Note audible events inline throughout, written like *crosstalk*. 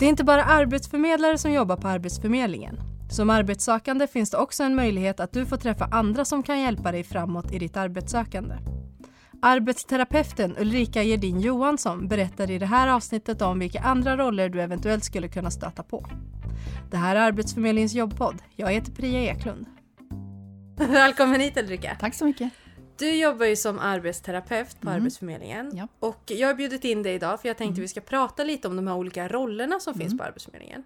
Det är inte bara arbetsförmedlare som jobbar på Arbetsförmedlingen. Som arbetssökande finns det också en möjlighet att du får träffa andra som kan hjälpa dig framåt i ditt arbetssökande. Arbetsterapeuten Ulrika Gedin Johansson berättar i det här avsnittet om vilka andra roller du eventuellt skulle kunna stöta på. Det här är Arbetsförmedlingens jobbpodd. Jag heter Priya Eklund. Välkommen hit Ulrika! Tack så mycket! Du jobbar ju som arbetsterapeut på Mm. Arbetsförmedlingen. Ja. Och jag har bjudit in dig idag för jag tänkte Mm. vi ska prata lite om de här olika rollerna som finns Mm. på Arbetsförmedlingen.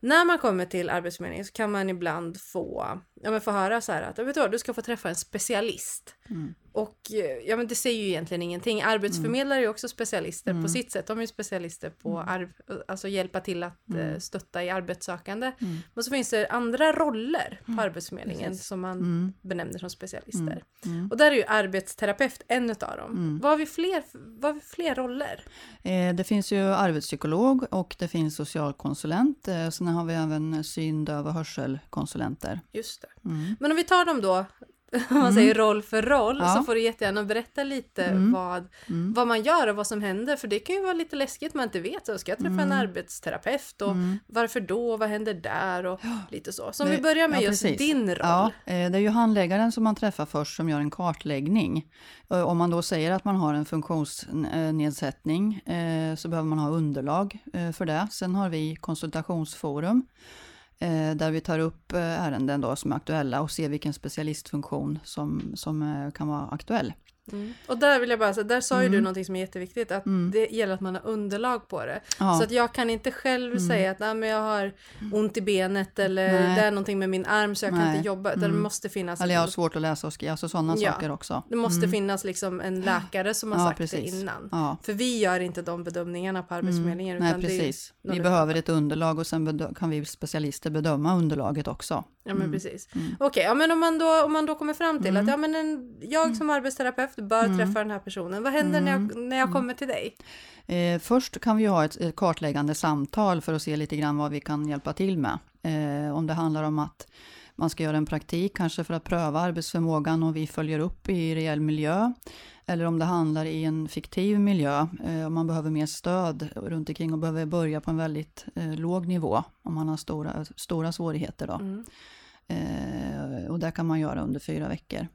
När man kommer till Arbetsförmedlingen så kan man ibland få, ja, men få höra så här att vet du, vad, du ska få träffa en specialist. Mm. Och eh, ja, men det säger ju egentligen ingenting. Arbetsförmedlare är ju också specialister på Mm. sitt sätt. De är specialister på arv, alltså hjälpa till att eh, Mm. stötta i arbetssökande. Mm. Men så finns det andra roller på Mm, Arbetsförmedlingen precis. som man Mm. benämner som specialister. Mm. Mm. Och där är ju arbetsterapeut en utav dem. Mm. Vad har vi fler, vad har vi fler roller? Eh, Det finns ju arbetspsykolog och det finns socialkonsulent. Eh, Sen har vi även syn-, döv och hörselkonsulenter. Just det. Mm. Men om vi tar dem då, *laughs* om man Mm. säger roll för roll, Ja. så får du jättegärna berätta lite Mm. vad, vad man gör och vad som händer. För det kan ju vara lite läskigt, man inte vet. Så ska jag träffa en arbetsterapeut och varför då? Vad händer där? Och lite så. Så om Det- vi börjar med ja, just precis. din roll. Ja, eh, det är ju handläggaren som man träffar först som gör en kartläggning. Eh, Om man då säger att man har en funktionsnedsättning eh, så behöver man ha underlag för det. Sen har vi konsultationsforum Eh, där vi tar upp eh, ärenden då som är aktuella och ser vilken specialistfunktion som, som eh, kan vara aktuell. Mm. Och där vill jag bara säga, där sa ju du Mm. någonting som är jätteviktigt, att Mm. det gäller att man har underlag på det. Ja. Så att jag kan inte själv Mm. säga att Nej, men jag har ont i benet eller Nej. det är någonting med min arm så jag kan Nej. inte jobba. Utan det Mm. måste finnas, Eller jag har svårt att läsa och skriva, alltså sådana Ja. saker också. det måste Mm. finnas liksom en läkare som har Ja, sagt precis. det innan. För vi gör inte de bedömningarna på Arbetsförmedlingen. Mm. Nej, utan är- precis. Vi behöver ett underlag och sen kan vi specialister bedöma underlaget också. Ja men Mm. precis. Mm. Okej, ja, men om man, då, om man då kommer fram till Mm. att ja, men en, jag som arbetsterapeut bör Mm. träffa den här personen. Vad händer när, jag, när jag kommer till dig? Eh, först kan vi ha ett, ett kartläggande samtal för att se lite grann vad vi kan hjälpa till med. Eh, om det handlar om att man ska göra en praktik, kanske för att pröva arbetsförmågan och vi följer upp i reell miljö. Eller om det handlar i en fiktiv miljö, eh, om man behöver mer stöd runt omkring och behöver börja på en väldigt eh, låg nivå, om man har stora, stora svårigheter. Då. Mm. Eh, och det kan man göra under fyra veckor.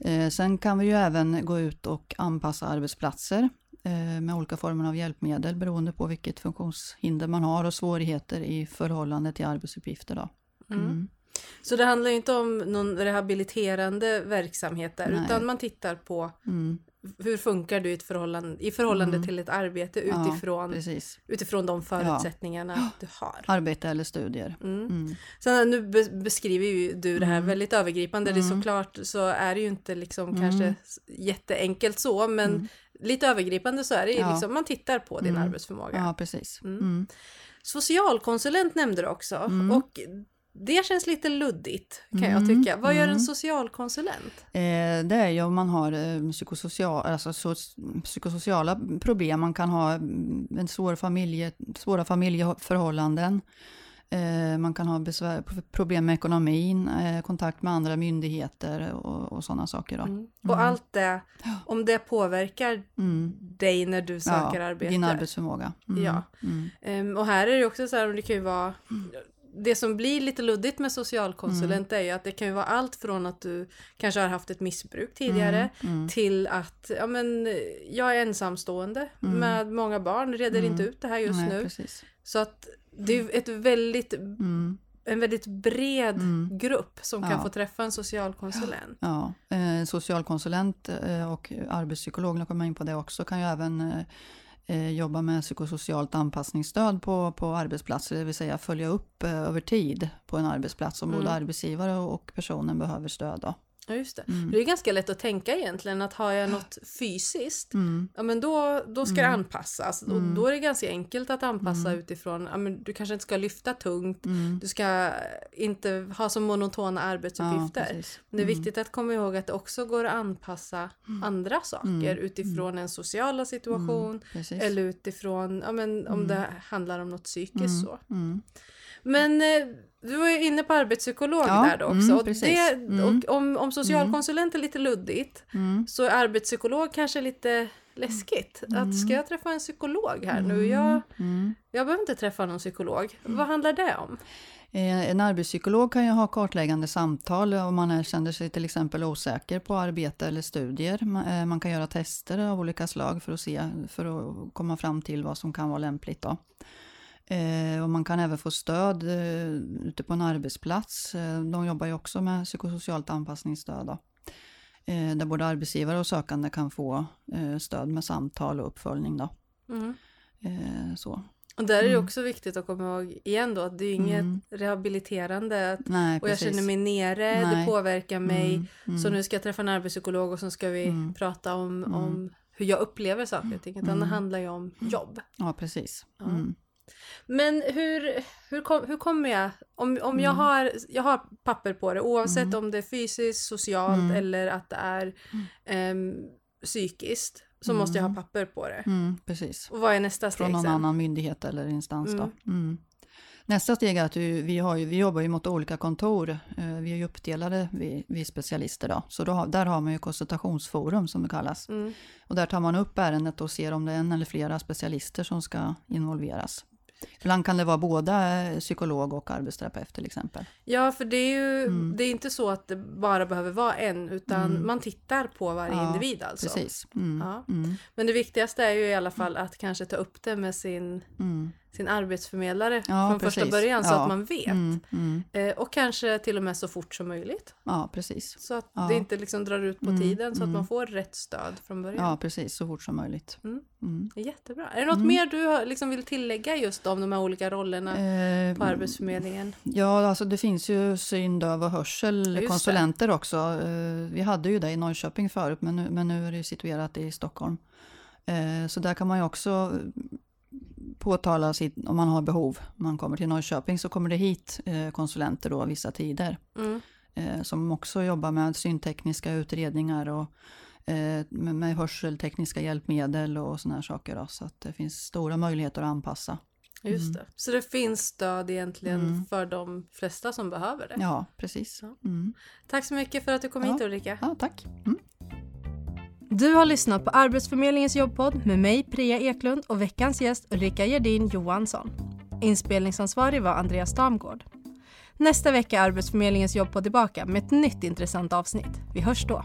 Eh, sen kan vi ju även gå ut och anpassa arbetsplatser eh, med olika former av hjälpmedel beroende på vilket funktionshinder man har och svårigheter i förhållande till arbetsuppgifter. Då. Mm. Så det handlar ju inte om någon rehabiliterande verksamhet där, Nej. utan man tittar på Mm. hur funkar du i, ett förhållande, i förhållande Mm. till ett arbete Ja, utifrån, Precis. utifrån de förutsättningarna du har. Arbete eller studier. Mm. Mm. Sen nu be- beskriver ju du det här Mm. väldigt övergripande. Det är Mm. såklart så är det ju inte liksom kanske jätteenkelt så, men lite övergripande så är det ju Ja. liksom, man tittar på din arbetsförmåga. Ja, precis. Socialkonsulent nämnde du också och det känns lite luddigt kan jag Mm. tycka. Vad gör en Mm. socialkonsulent? Eh, det är ju om man har eh, psykosocial, alltså så, psykosociala problem. Man kan ha mm, en svår familje, svåra familjeförhållanden. Eh, man kan ha besvär, problem med ekonomin, eh, kontakt med andra myndigheter och, och sådana saker. Då. Mm. Och Mm. allt det, *gasps* om det påverkar dig när du söker Ja, arbete. Din arbetsförmåga. Ja. Och här är det också så här, det kan ju vara det som blir lite luddigt med socialkonsulent Mm. är ju att det kan ju vara allt från att du kanske har haft ett missbruk tidigare Mm. Mm. till att ja, men, jag är ensamstående Mm. med många barn, reder Mm. inte ut det här just Nej, nu. Precis. Så att det är ett väldigt, Mm. en väldigt bred Mm. grupp som kan Ja. få träffa en socialkonsulent. Ja, eh, socialkonsulent eh, och arbetspsykolog, nu kommer jag in på det också, kan ju även eh, jobba med psykosocialt anpassningsstöd på, på arbetsplatser, det vill säga följa upp eh, över tid på en arbetsplats om både Mm. arbetsgivare och personen behöver stöd. Då. Ja, just det. Mm. Det är ganska lätt att tänka egentligen att har jag något fysiskt Mm. Ja men då, då ska det Mm. anpassas och Mm. då är det ganska enkelt att anpassa Mm. utifrån, ja men du kanske inte ska lyfta tungt, Mm. du ska inte ha så monotona Ja, arbetsuppgifter. precis. Men det är viktigt att komma ihåg att det också går att anpassa andra saker utifrån en sociala situation eller utifrån, ja men om det handlar om något psykiskt så. Mm. Men eh, du var ju inne på arbetspsykolog Ja, där då också. mm, och det, Mm. och om, om socialkonsulent är lite luddigt Mm. så är arbetspsykolog kanske lite läskigt. Att ska jag träffa en psykolog här nu? Jag, Mm. jag behöver inte träffa någon psykolog. Vad handlar det om? Eh, En arbetspsykolog kan ju ha kartläggande samtal om man känner sig till exempel osäker på arbete eller studier. Eh, Man kan göra tester av olika slag för att, se, för att komma fram till vad som kan vara lämpligt. Då. Eh, Och man kan även få stöd eh, ute på en arbetsplats. Eh, De jobbar ju också med psykosocialt anpassningsstöd. Då. Eh, Där både arbetsgivare och sökande kan få stöd med samtal och uppföljning. Då. Mm. Så. Och där är det Mm. också viktigt att komma ihåg igen då att det är inget Mm. rehabiliterande att, Nej, och jag känner mig nere, det Nej. påverkar mig. Mm, mm. Så nu ska jag träffa en arbetspsykolog och så ska vi Mm. prata om, Mm. om hur jag upplever saker och ting. Utan det Mm. handlar ju om jobb. Ja, precis. Ja. Mm. Men hur, hur, kom, hur kommer jag, om, om jag, Mm. har, jag har papper på det oavsett Mm. om det är fysiskt, socialt Mm. eller att det är ehm, psykiskt så måste jag ha Mm. papper på det. Mm, precis. Och vad är nästa steg Från någon sen? annan myndighet eller instans. Då. Mm. Mm. Nästa steg är att vi, vi, har ju, vi jobbar ju mot olika kontor. Eh, Vi är ju uppdelade, vi, vi specialister. Då. Så då, där har man ju konsultationsforum som det kallas. Mm. Och där tar man upp ärendet och ser om det är en eller flera specialister som ska involveras. Ibland kan det vara båda eh, psykolog och arbetsterapeut till exempel. Ja, för det är ju Mm. det är inte så att det bara behöver vara en utan Mm. man tittar på varje Ja, individ alltså. Precis. Mm. Ja. Mm. Men det viktigaste är ju i alla fall att kanske ta upp det med sin, Mm. Sin arbetsförmedlare Ja, från första precis. början så Ja. att man vet. Mm. Mm. Eh, och kanske till och med så fort som möjligt. Ja, precis. Så att Ja. det inte liksom drar ut på Mm, tiden så att mm. man får rätt stöd från början. Ja, precis. Så fort som möjligt. Mm. Mm. Jättebra. Är det något Mm. mer du liksom vill tillägga just om de här olika rollerna Eh, på Arbetsförmedlingen? Ja, alltså det finns ju syn, döv och Ja, hörsel just konsulenter också. Eh, Vi hade ju det i Norrköping förut, men nu, men nu är det ju situerat i Stockholm. Eh, Så där kan man ju också påtala sitt, om man har behov. Om man kommer till Norrköping så kommer det hit eh, konsulenter då vissa tider. Mm. eh, Som också jobbar med syntekniska utredningar och eh, med hörseltekniska hjälpmedel och sådana här saker. Då. Så att det finns stora möjligheter att anpassa. Just Mm. det. Så det finns stöd egentligen Mm. för de flesta som behöver det. Ja, precis. Mm. Tack så mycket för att du kom Ja. hit Ulrika. Ja, tack. Du har lyssnat på Arbetsförmedlingens jobbpodd med mig Priya Eklund och veckans gäst Ulrika Gerdin Johansson. Inspelningsansvarig var Andreas Damgård. Nästa vecka är Arbetsförmedlingens jobbpodd tillbaka med ett nytt intressant avsnitt. Vi hörs då.